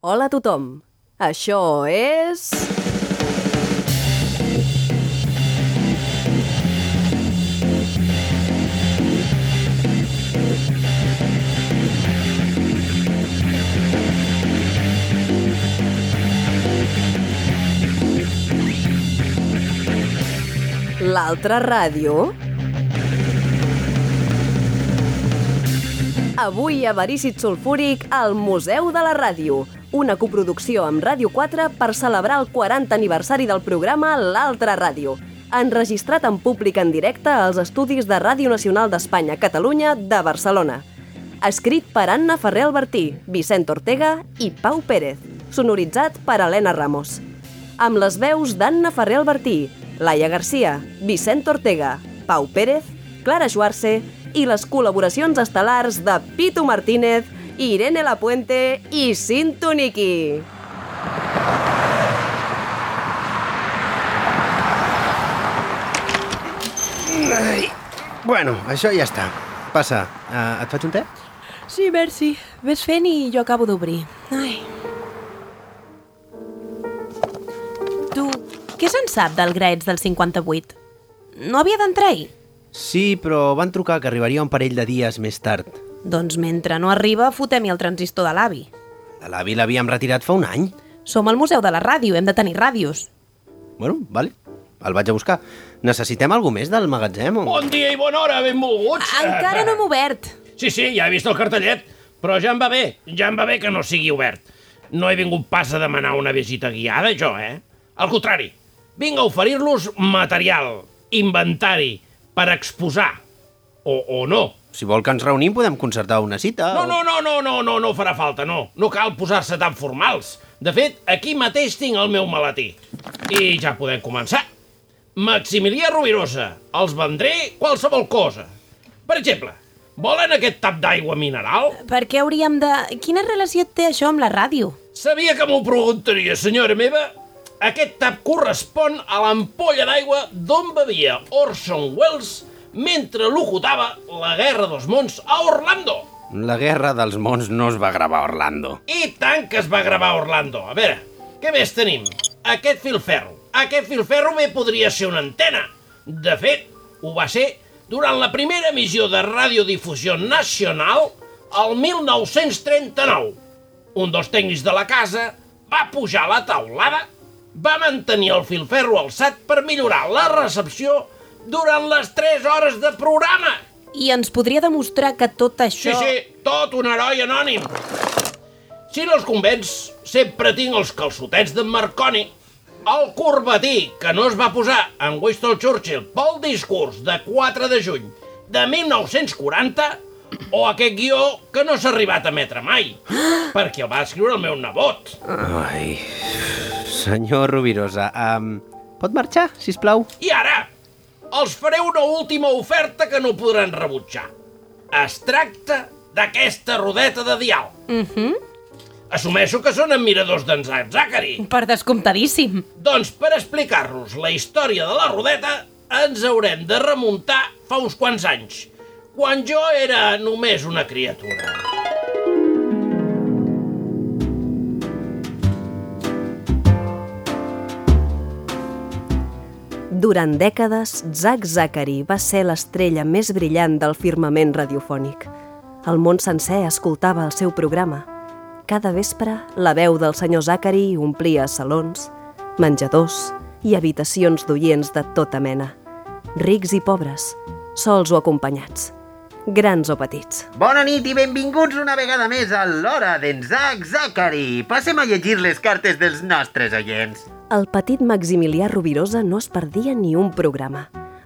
Hola a tothom. Això és... L'altra ràdio? Avui a Verícit Sulfúric al Museu de la Ràdio, una coproducció amb Ràdio 4 per celebrar el 40 aniversari del programa L'Altra Ràdio, enregistrat en públic en directe als estudis de Ràdio Nacional d'Espanya, Catalunya, de Barcelona. Escrit per Anna Ferrer Albertí, Vicent Ortega i Pau Pérez, sonoritzat per Helena Ramos. Amb les veus d'Anna Ferrer Albertí, Laia Garcia, Vicent Ortega, Pau Pérez, Clara Schwarze i les col·laboracions estel·lars de Pitu Martínez, Irene Lapuente i Cinto Niki. Ai. Bueno, això ja està. Passa, uh, et faig un te? Sí, merci. Ves fent i jo acabo d'obrir. Ai. Tu, què se'n sap del Graets del 58? No havia d'entrar-hi? Sí, però van trucar que arribaria un parell de dies més tard. Doncs mentre no arriba, fotem-hi el transistor de l'avi. De l'avi l'havíem retirat fa un any. Som al Museu de la Ràdio, hem de tenir ràdios. Bueno, vale. El vaig a buscar. Necessitem algú més del magatzem? O... Bon dia i bona hora, benvolguts. Encara no hem obert. Sí, sí, ja he vist el cartellet, però ja em va bé, ja em va bé que no sigui obert. No he vingut pas a demanar una visita guiada, jo, eh? Al contrari, vinc a oferir-los material, inventari, per exposar. O, o no. Si vol que ens reunim, podem concertar una cita. No, o- no, no, no, no, no, no farà falta, no. No cal posar-se tan formals. De fet, aquí mateix tinc el meu maletí. I ja podem començar. Maximilià Rovirosa, els vendré qualsevol cosa. Per exemple, volen aquest tap d'aigua mineral? Per què hauríem de... Quina relació té això amb la ràdio? Sabia que m'ho preguntaria, senyora meva. Aquest tap correspon a l'ampolla d'aigua d'on bevia Orson Welles mentre locutava la Guerra dels Mons a Orlando. La Guerra dels Mons no es va gravar a Orlando. I tant que es va gravar a Orlando. A veure, què més tenim? Aquest filferro. Aquest filferro bé podria ser una antena. De fet, ho va ser durant la primera emissió de radiodifusió nacional el 1939. Un dels tècnics de la casa va pujar a la taulada, va mantenir el filferro alçat per millorar la recepció durant les 3 hores de programa. I ens podria demostrar que tot Sí, això... sí, tot un heroi anònim. Si no els convenç, sempre tinc els calçotets d'en Marconi, el corbatí que no es va posar en Winston Churchill pel discurs de 4 de juny de 1940 o aquest guió que no s'ha arribat a emetre mai, perquè el va escriure el meu nebot. Ai... Senyor Rovirosa, um, pot marxar, si plau? I ara, els faré una última oferta que no podran rebutjar. Es tracta d'aquesta rodeta de dial. Mhm. Assumeixo que són admiradors d'en Zachary. Per descomptadíssim. Doncs per explicar-nos la història de la rodeta ens haurem de remuntar fa uns quants anys, quan jo era només una criatura. Durant dècades, Zack Zachary va ser l'estrella més brillant del firmament radiofònic. El món sencer escoltava el seu programa. Cada vespre, la veu del senyor Zachary omplia salons, menjadors i habitacions d'oients de tota mena. Rics i pobres, sols o acompanyats, grans o petits. Bona nit i benvinguts una vegada més a l'Hora d'en Zack Zachary. Passem a llegir les cartes dels nostres oients. El petit Maximilià Rovirosa no es perdia ni un programa.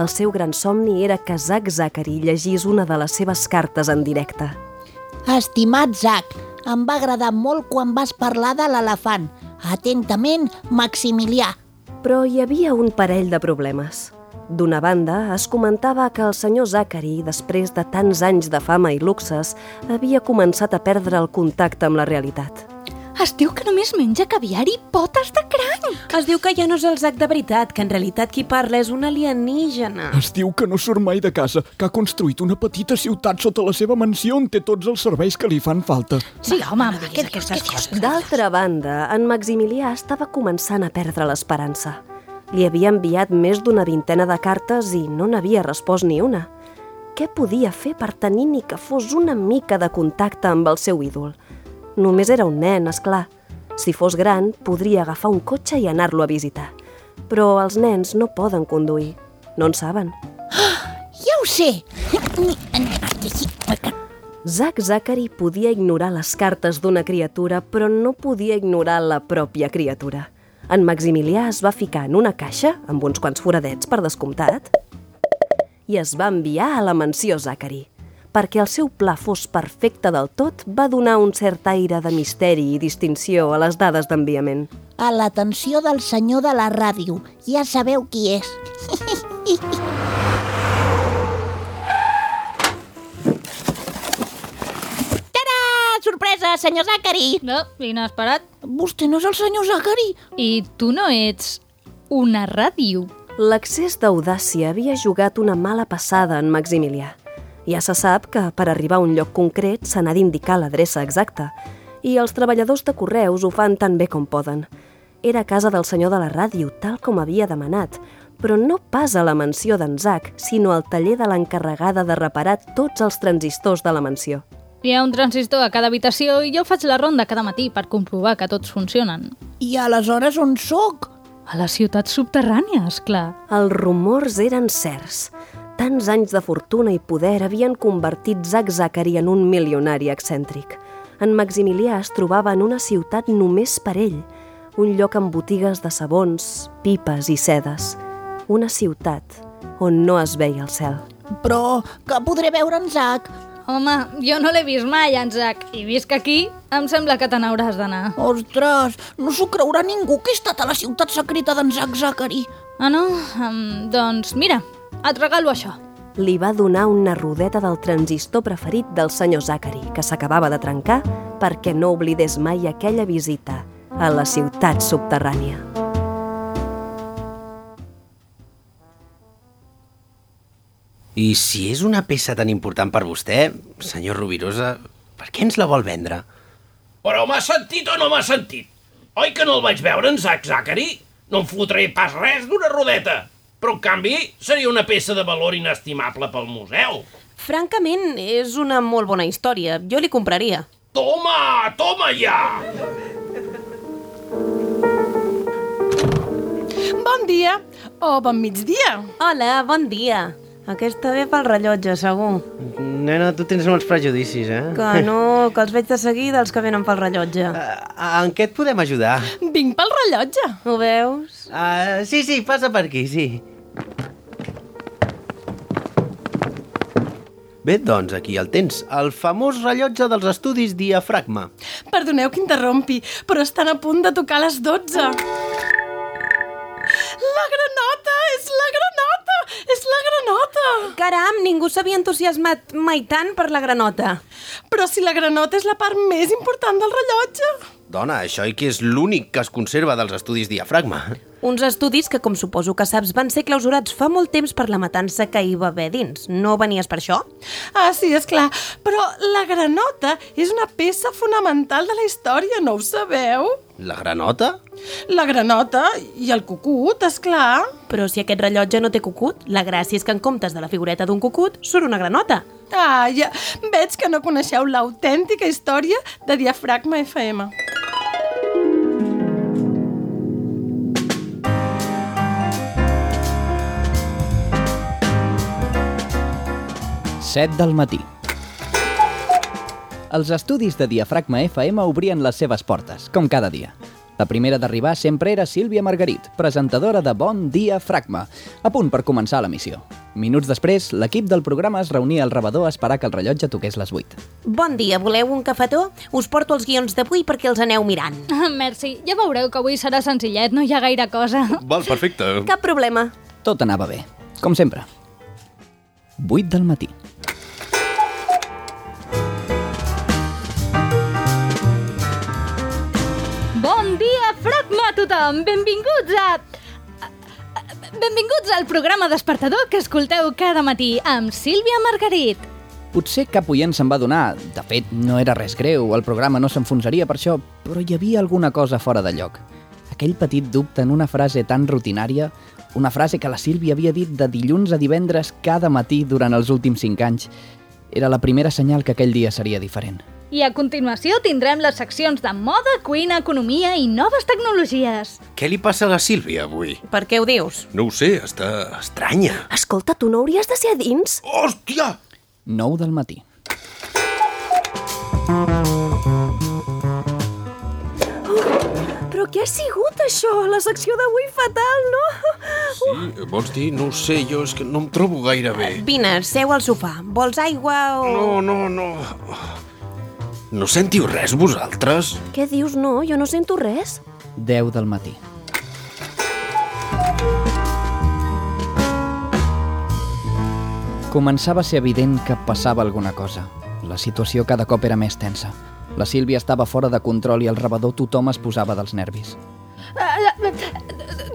El seu gran somni era que Zack Zachary llegís una de les seves cartes en directe. Estimat Zac, em va agradar molt quan vas parlar de l'elefant. Atentament, Maximilià. Però hi havia un parell de problemes. D'una banda, es comentava que el senyor Zachary, després de tants anys de fama i luxes, havia començat a perdre el contacte amb la realitat. Es diu que només menja caviar i potes de cranc. Es diu que ja no és el Zac de veritat, que en realitat qui parla és un alienígena. Es diu que no surt mai de casa, que ha construït una petita ciutat sota la seva mansió on té tots els serveis que li fan falta. Sí, home, no home, diguis aquestes coses. D'altra banda, en Maximilià estava començant a perdre l'esperança. Li havia enviat més d'una vintena de cartes i no n'havia respost ni una. Què podia fer per tenir ni que fos una mica de contacte amb el seu ídol? Només era un nen, és clar. Si fos gran, podria agafar un cotxe i anar-lo a visitar. Però els nens no poden conduir. No en saben. Ja ho sé. Zack Zachary podia ignorar les cartes d'una criatura, però no podia ignorar la pròpia criatura. En Maximilià es va ficar en una caixa, amb uns quants foradets per descomptat, i es va enviar a la mansió Zachary. Perquè el seu pla fos perfecte del tot, va donar un cert aire de misteri i distinció a les dades d'enviament. A l'atenció del senyor de la ràdio. Ja sabeu qui és. Tada! Sorpresa, senyor Zachary! No, inesperat. Vostè no és el senyor Zachary? I tu no ets una ràdio. L'accés d'audàcia havia jugat una mala passada en Maximilià. Ja se sap que per arribar a un lloc concret se n'ha d'indicar l'adreça exacta i els treballadors de correus ho fan tan bé com poden. Era a casa del senyor de la ràdio, tal com havia demanat, però no pas a la mansió d'en Zac, sinó al taller de l'encarregada de reparar tots els transistors de la mansió. Hi ha un transistor a cada habitació i jo faig la ronda cada matí per comprovar que tots funcionen. I aleshores on sóc? A la ciutat subterrània, és clar. Els rumors eren certs. Tants anys de fortuna i poder havien convertit Zack Zachary en un milionari excèntric. En Maximilià es trobava en una ciutat només per ell, un lloc amb botigues de sabons, pipes i sedes. Una ciutat on no es veia el cel. Però que podré veure en Zac? Home, jo no l'he vist mai, en Zac, i visc aquí, em sembla que te n'hauràs d'anar. Ostres, no s'ho creurà ningú que he estat a la ciutat secreta d'en Zac Zachary. Ah, no? Um, doncs mira, et regalo això. Li va donar una rodeta del transistor preferit del senyor Zachary, que s'acabava de trencar perquè no oblidés mai aquella visita a la ciutat subterrània. I si és una peça tan important per vostè, senyor Rubirosa, per què ens la vol vendre? Però m'ha sentit o no m'ha sentit? Oi que no el vaig veure en Zack Zachary? No em fotré pas res d'una rodeta. Però, en canvi, seria una peça de valor inestimable pel museu. Francament, és una molt bona història. Jo li compraria. Toma, toma ja! Bon dia o bon migdia. Hola, bon dia. Aquesta ve pel rellotge, segur. Nena, tu tens molts prejudicis, eh? Que no, que els veig de seguida, els que venen pel rellotge. Uh, en què et podem ajudar? Vinc pel rellotge. Ho veus? Uh, sí, sí, passa per aquí, sí. Bé, doncs aquí el tens, el famós rellotge dels estudis diafragma. Perdoneu que interrompi, però estan a punt de tocar les 12. La granota! És la granota! És la granota! Caram, ningú s'havia entusiasmat mai tant per la granota. Però si la granota és la part més important del rellotge. Dona, això i que és l'únic que es conserva dels estudis diafragma. Uns estudis que, com suposo que saps, van ser clausurats fa molt temps per la matança que hi va haver dins. No venies per això? Ah, sí, és clar. Però la granota és una peça fonamental de la història, no ho sabeu? La granota? La granota i el cucut, és clar. Però si aquest rellotge no té cucut, la gràcia és que en comptes de la figureta d'un cucut surt una granota. Ah, ja veig que no coneixeu l'autèntica història de Diafragma FM. Set del matí. Els estudis de Diafragma FM obrien les seves portes, com cada dia. La primera d'arribar sempre era Sílvia Margarit, presentadora de Bon Dia Fragma, a punt per començar la missió. Minuts després, l'equip del programa es reunia al rebedor a esperar que el rellotge toqués les 8. Bon dia, voleu un cafetó? Us porto els guions d'avui perquè els aneu mirant. Merci, ja veureu que avui serà senzillet, no hi ha gaire cosa. Val, perfecte. Cap problema. Tot anava bé, com sempre. 8 del matí. Dia, fragma a tothom! Benvinguts a... Benvinguts al programa despertador que escolteu cada matí amb Sílvia Margarit. Potser cap oient se'n va donar. De fet, no era res greu, el programa no s'enfonsaria per això, però hi havia alguna cosa fora de lloc. Aquell petit dubte en una frase tan rutinària, una frase que la Sílvia havia dit de dilluns a divendres cada matí durant els últims cinc anys, era la primera senyal que aquell dia seria diferent. I a continuació tindrem les seccions de moda, cuina, economia i noves tecnologies. Què li passa a la Sílvia avui? Per què ho dius? No ho sé, està estranya. Escolta, tu no hauries de ser a dins? Hòstia! 9 del matí. Però què ha sigut això? La secció d'avui fatal, no? Sí, vols dir? No ho sé, jo és que no em trobo gaire bé. Vine, seu al sofà. Vols aigua o... No, no, no. No sentiu res, vosaltres? Què dius? No, jo no sento res. 10 del matí. Començava a ser evident que passava alguna cosa. La situació cada cop era més tensa. La Sílvia estava fora de control i al rebedor tothom es posava dels nervis. Uh,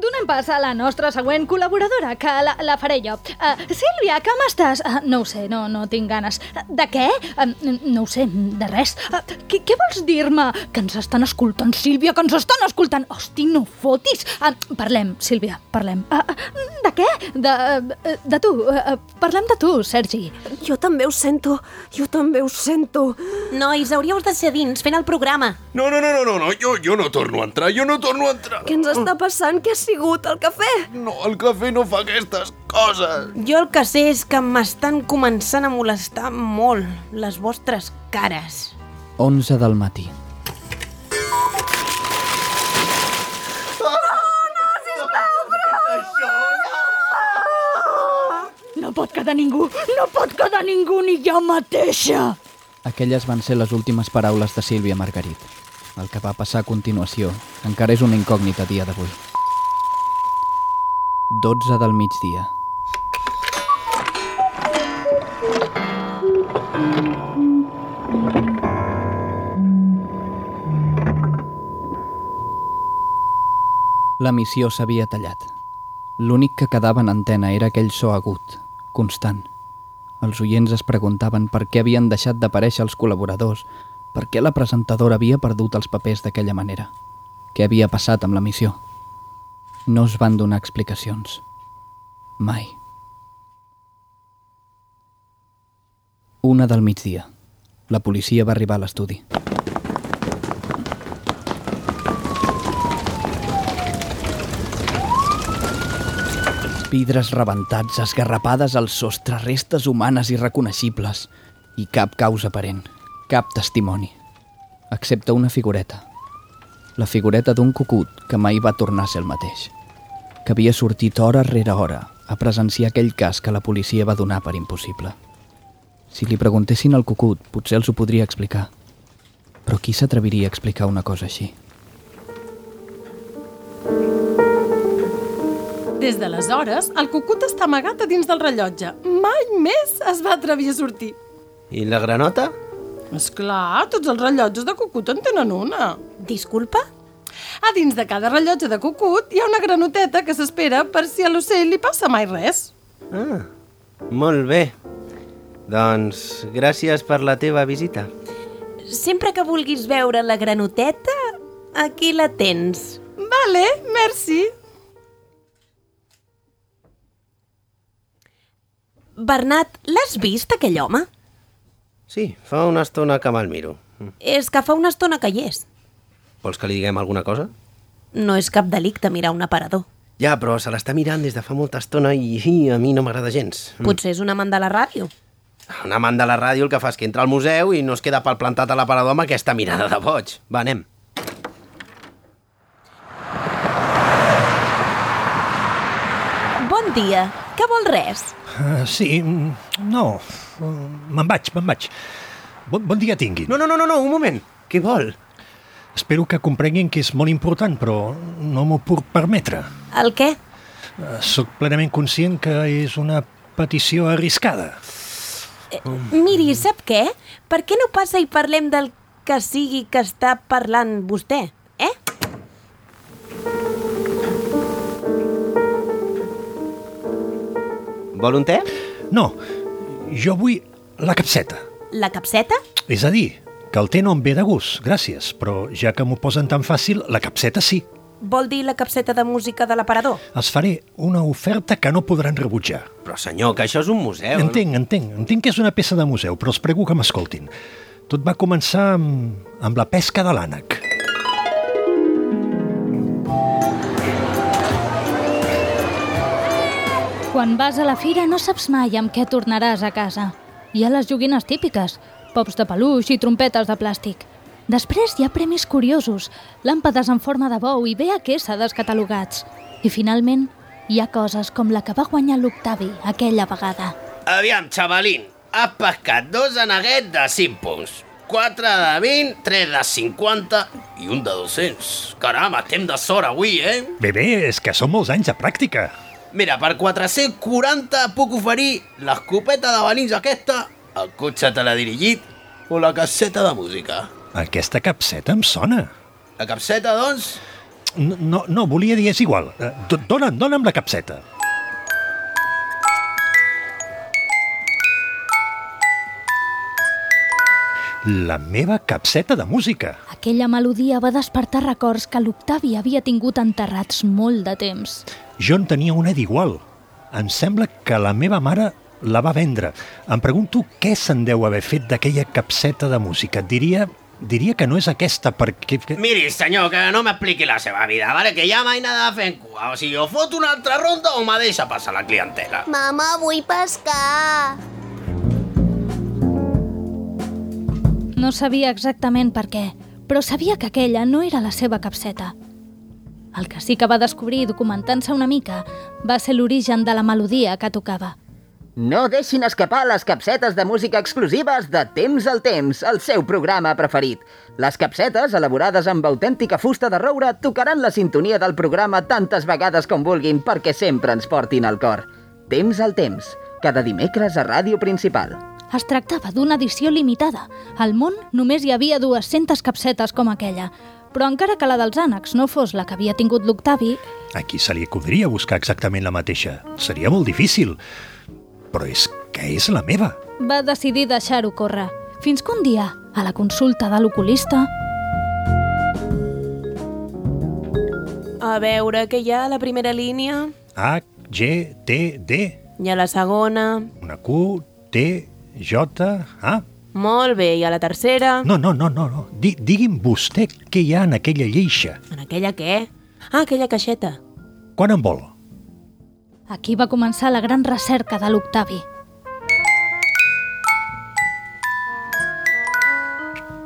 donem pas a la nostra següent col·laboradora, que la, la faré jo. Uh, Sílvia, com estàs? Uh, no ho sé, no, no tinc ganes. Uh, de què? Uh, no ho sé, de res. Uh, què, què vols dir-me? Que ens estan escoltant, Sílvia, que ens estan escoltant. Hosti, no fotis. Uh, parlem, Sílvia, parlem. Uh, uh, de què? De, uh, de tu. Uh, parlem de tu, Sergi. Jo també ho sento. Jo també ho sento. Nois, hauríeu de ser dins fent el programa. No, no, no, no, no, no. Jo, jo no torno a entrar, jo no torno a entrar. Què ens està passant? Què ha sigut? El cafè? No, el cafè no fa aquestes coses. Jo el que sé és que m'estan començant a molestar molt les vostres cares. 11 del matí. No pot quedar ningú, no pot quedar ningú, ni jo mateixa. Aquelles van ser les últimes paraules de Sílvia Margarit. El que va passar a continuació encara és una incògnita dia d'avui. 12 del migdia. La missió s'havia tallat. L'únic que quedava en antena era aquell so agut, constant. Els oients es preguntaven per què havien deixat d'aparèixer els col·laboradors, per què la presentadora havia perdut els papers d'aquella manera. Què havia passat amb la missió? No es van donar explicacions. Mai. Una del migdia. La policia va arribar a l'estudi. Vidres rebentats, esgarrapades al sostre, restes humanes irreconeixibles i cap causa aparent, cap testimoni, excepte una figureta. La figureta d'un cucut que mai va tornar a ser el mateix, que havia sortit hora rere hora a presenciar aquell cas que la policia va donar per impossible. Si li preguntessin al cucut, potser els ho podria explicar. Però qui s'atreviria a explicar una cosa així? Des d'aleshores, el cucut està amagat a dins del rellotge. Mai més es va atrevir a sortir. I la granota? És clar, tots els rellotges de cucut en tenen una. Disculpa? A dins de cada rellotge de cucut hi ha una granoteta que s'espera per si a l'ocell li passa mai res. Ah, molt bé. Doncs gràcies per la teva visita. Sempre que vulguis veure la granoteta, aquí la tens. Vale, merci. Bernat, l'has vist, aquell home? Sí, fa una estona que me'l miro. És que fa una estona que hi és. Vols que li diguem alguna cosa? No és cap delicte mirar un aparador. Ja, però se l'està mirant des de fa molta estona i, i a mi no m'agrada gens. Potser és un amant de la ràdio. Un amant de la ràdio el que fa és que entra al museu i no es queda pel plantat a l'aparador amb aquesta mirada de boig. Va, anem. Bon dia. Que vol res? Uh, sí, mm, no. Me'n vaig, me'n vaig. Bon, bon dia tinguin. No, no, no, no, no, un moment. Què vol? Espero que comprenguin que és molt important, però no m'ho puc permetre. El què? Eh, Soc plenament conscient que és una petició arriscada. Eh, miri, sap què? Per què no passa i parlem del que sigui que està parlant vostè, eh? Vol un te? No, no jo vull la capseta. La capseta? És a dir, que el té no em ve de gust, gràcies, però ja que m'ho posen tan fàcil, la capseta sí. Vol dir la capseta de música de l'aparador? Els faré una oferta que no podran rebutjar. Però senyor, que això és un museu. Entenc, entenc, entenc que és una peça de museu, però els prego que m'escoltin. Tot va començar amb, amb la pesca de l'ànec. Quan vas a la fira no saps mai amb què tornaràs a casa. Hi ha les joguines típiques, pops de peluix i trompetes de plàstic. Després hi ha premis curiosos, làmpades en forma de bou i VHS descatalogats. I finalment hi ha coses com la que va guanyar l'Octavi aquella vegada. Aviam, xavalín, has pescat dos aneguets de 5 punts. 4 de 20, 3 de 50 i un de 200. Caram, estem de sort avui, eh? Bé, bé, és que són molts anys de pràctica. Mira, per 440 puc oferir l'escopeta de balins aquesta, el cotxe teledirigit o la casseta de música. Aquesta capseta em sona. La capseta, doncs? No, no, no volia dir és igual. Eh, Dona'm, dona'm la capseta. La meva capseta de música. Aquella melodia va despertar records que l'Octavi havia tingut enterrats molt de temps. Jo en tenia una d'igual. Em sembla que la meva mare la va vendre. Em pregunto què se'n deu haver fet d'aquella capseta de música. Diria, diria que no és aquesta perquè... Miri, senyor, que no m'expliqui la seva vida, vale? que ja mai nada de fer en cua. O sigui, o fot una altra ronda o me deixa passar la clientela. Mama, vull pescar. No sabia exactament per què, però sabia que aquella no era la seva capseta. El que sí que va descobrir documentant-se una mica va ser l'origen de la melodia que tocava. No deixin escapar les capsetes de música exclusives de Temps al Temps, el seu programa preferit. Les capsetes, elaborades amb autèntica fusta de roure, tocaran la sintonia del programa tantes vegades com vulguin perquè sempre ens portin al cor. Temps al Temps, cada dimecres a Ràdio Principal. Es tractava d'una edició limitada. Al món només hi havia 200 capsetes com aquella, però encara que la dels ànecs no fos la que havia tingut l'Octavi, Aquí se li acudiria buscar exactament la mateixa. Seria molt difícil. Però és que és la meva. va decidir deixar-ho córrer. Fins que un dia, a la consulta de l'oculista, A veure, què hi ha a la primera línia? H, G, T, D. I a la segona... Una Q, T, J, A. Molt bé, i a la tercera... No, no, no, no. no. Di, digui'm vostè què hi ha en aquella lleixa. En aquella què? Ah, aquella caixeta. Quan en vol? aquí va començar la gran recerca de l'Octavi.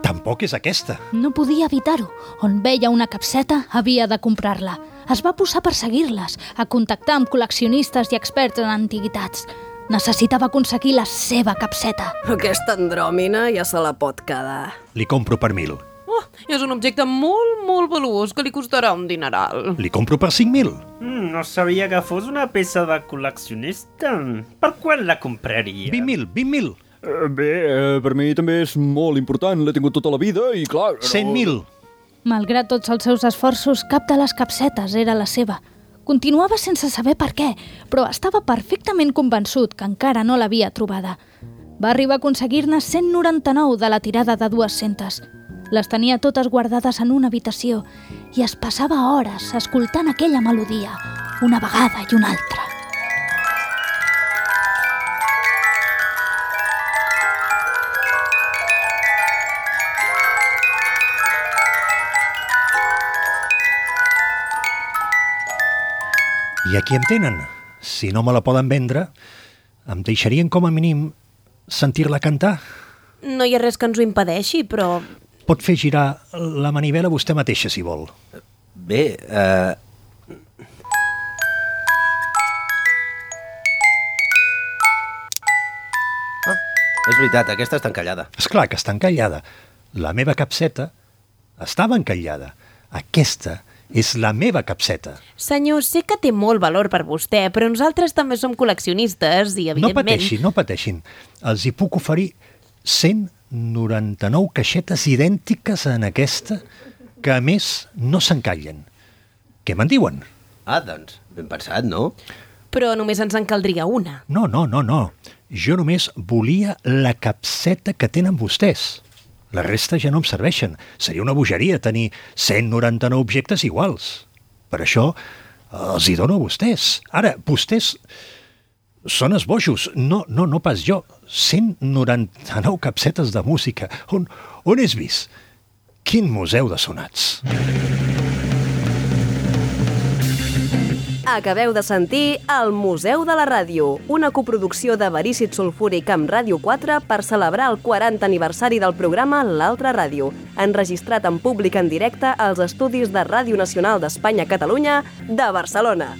Tampoc és aquesta. No podia evitar-ho. On veia una capseta, havia de comprar-la. Es va posar a perseguir-les, a contactar amb col·leccionistes i experts en antiguitats. Necessitava aconseguir la seva capseta. Aquesta andròmina ja se la pot quedar. Li compro per mil. Oh, és un objecte molt, molt valuós que li costarà un dineral. Li compro per 5.000. Mm, no sabia que fos una peça de col·leccionista. Per quan la compraria? 20.000, 20.000. Eh, Bé, eh, per mi també és molt important, l'he tingut tota la vida i clar... No... 100.000. Malgrat tots els seus esforços, cap de les capsetes era la seva. Continuava sense saber per què, però estava perfectament convençut que encara no l'havia trobada. Va arribar a aconseguir-ne 199 de la tirada de 200. Les tenia totes guardades en una habitació i es passava hores escoltant aquella melodia, una vegada i una altra. I aquí em tenen. Si no me la poden vendre, em deixarien com a mínim sentir-la cantar. No hi ha res que ens ho impedeixi, però... Pot fer girar la manivela vostè mateixa, si vol. Bé, eh... Ah, és veritat, aquesta està encallada. És clar que està encallada. La meva capseta estava encallada. Aquesta és la meva capseta. Senyor, sé que té molt valor per vostè, però nosaltres també som col·leccionistes i, No evidentment... pateixin, no pateixin. Els hi puc oferir 199 caixetes idèntiques en aquesta que, a més, no s'encallen. Què me'n diuen? Ah, doncs, ben pensat, no? Però només ens en caldria una. No, no, no, no. Jo només volia la capseta que tenen vostès. La resta ja no em serveixen. Seria una bogeria tenir 199 objectes iguals. Per això els hi dono a vostès. Ara, vostès són esbojos. No, no, no pas jo. 199 capsetes de música. On, on és vist? Quin museu de sonats. Acabeu de sentir El Museu de la Ràdio, una coproducció de Verícit Sulfúric amb Ràdio 4 per celebrar el 40 aniversari del programa L'Altra Ràdio, enregistrat en públic en directe als estudis de Ràdio Nacional d'Espanya-Catalunya de Barcelona.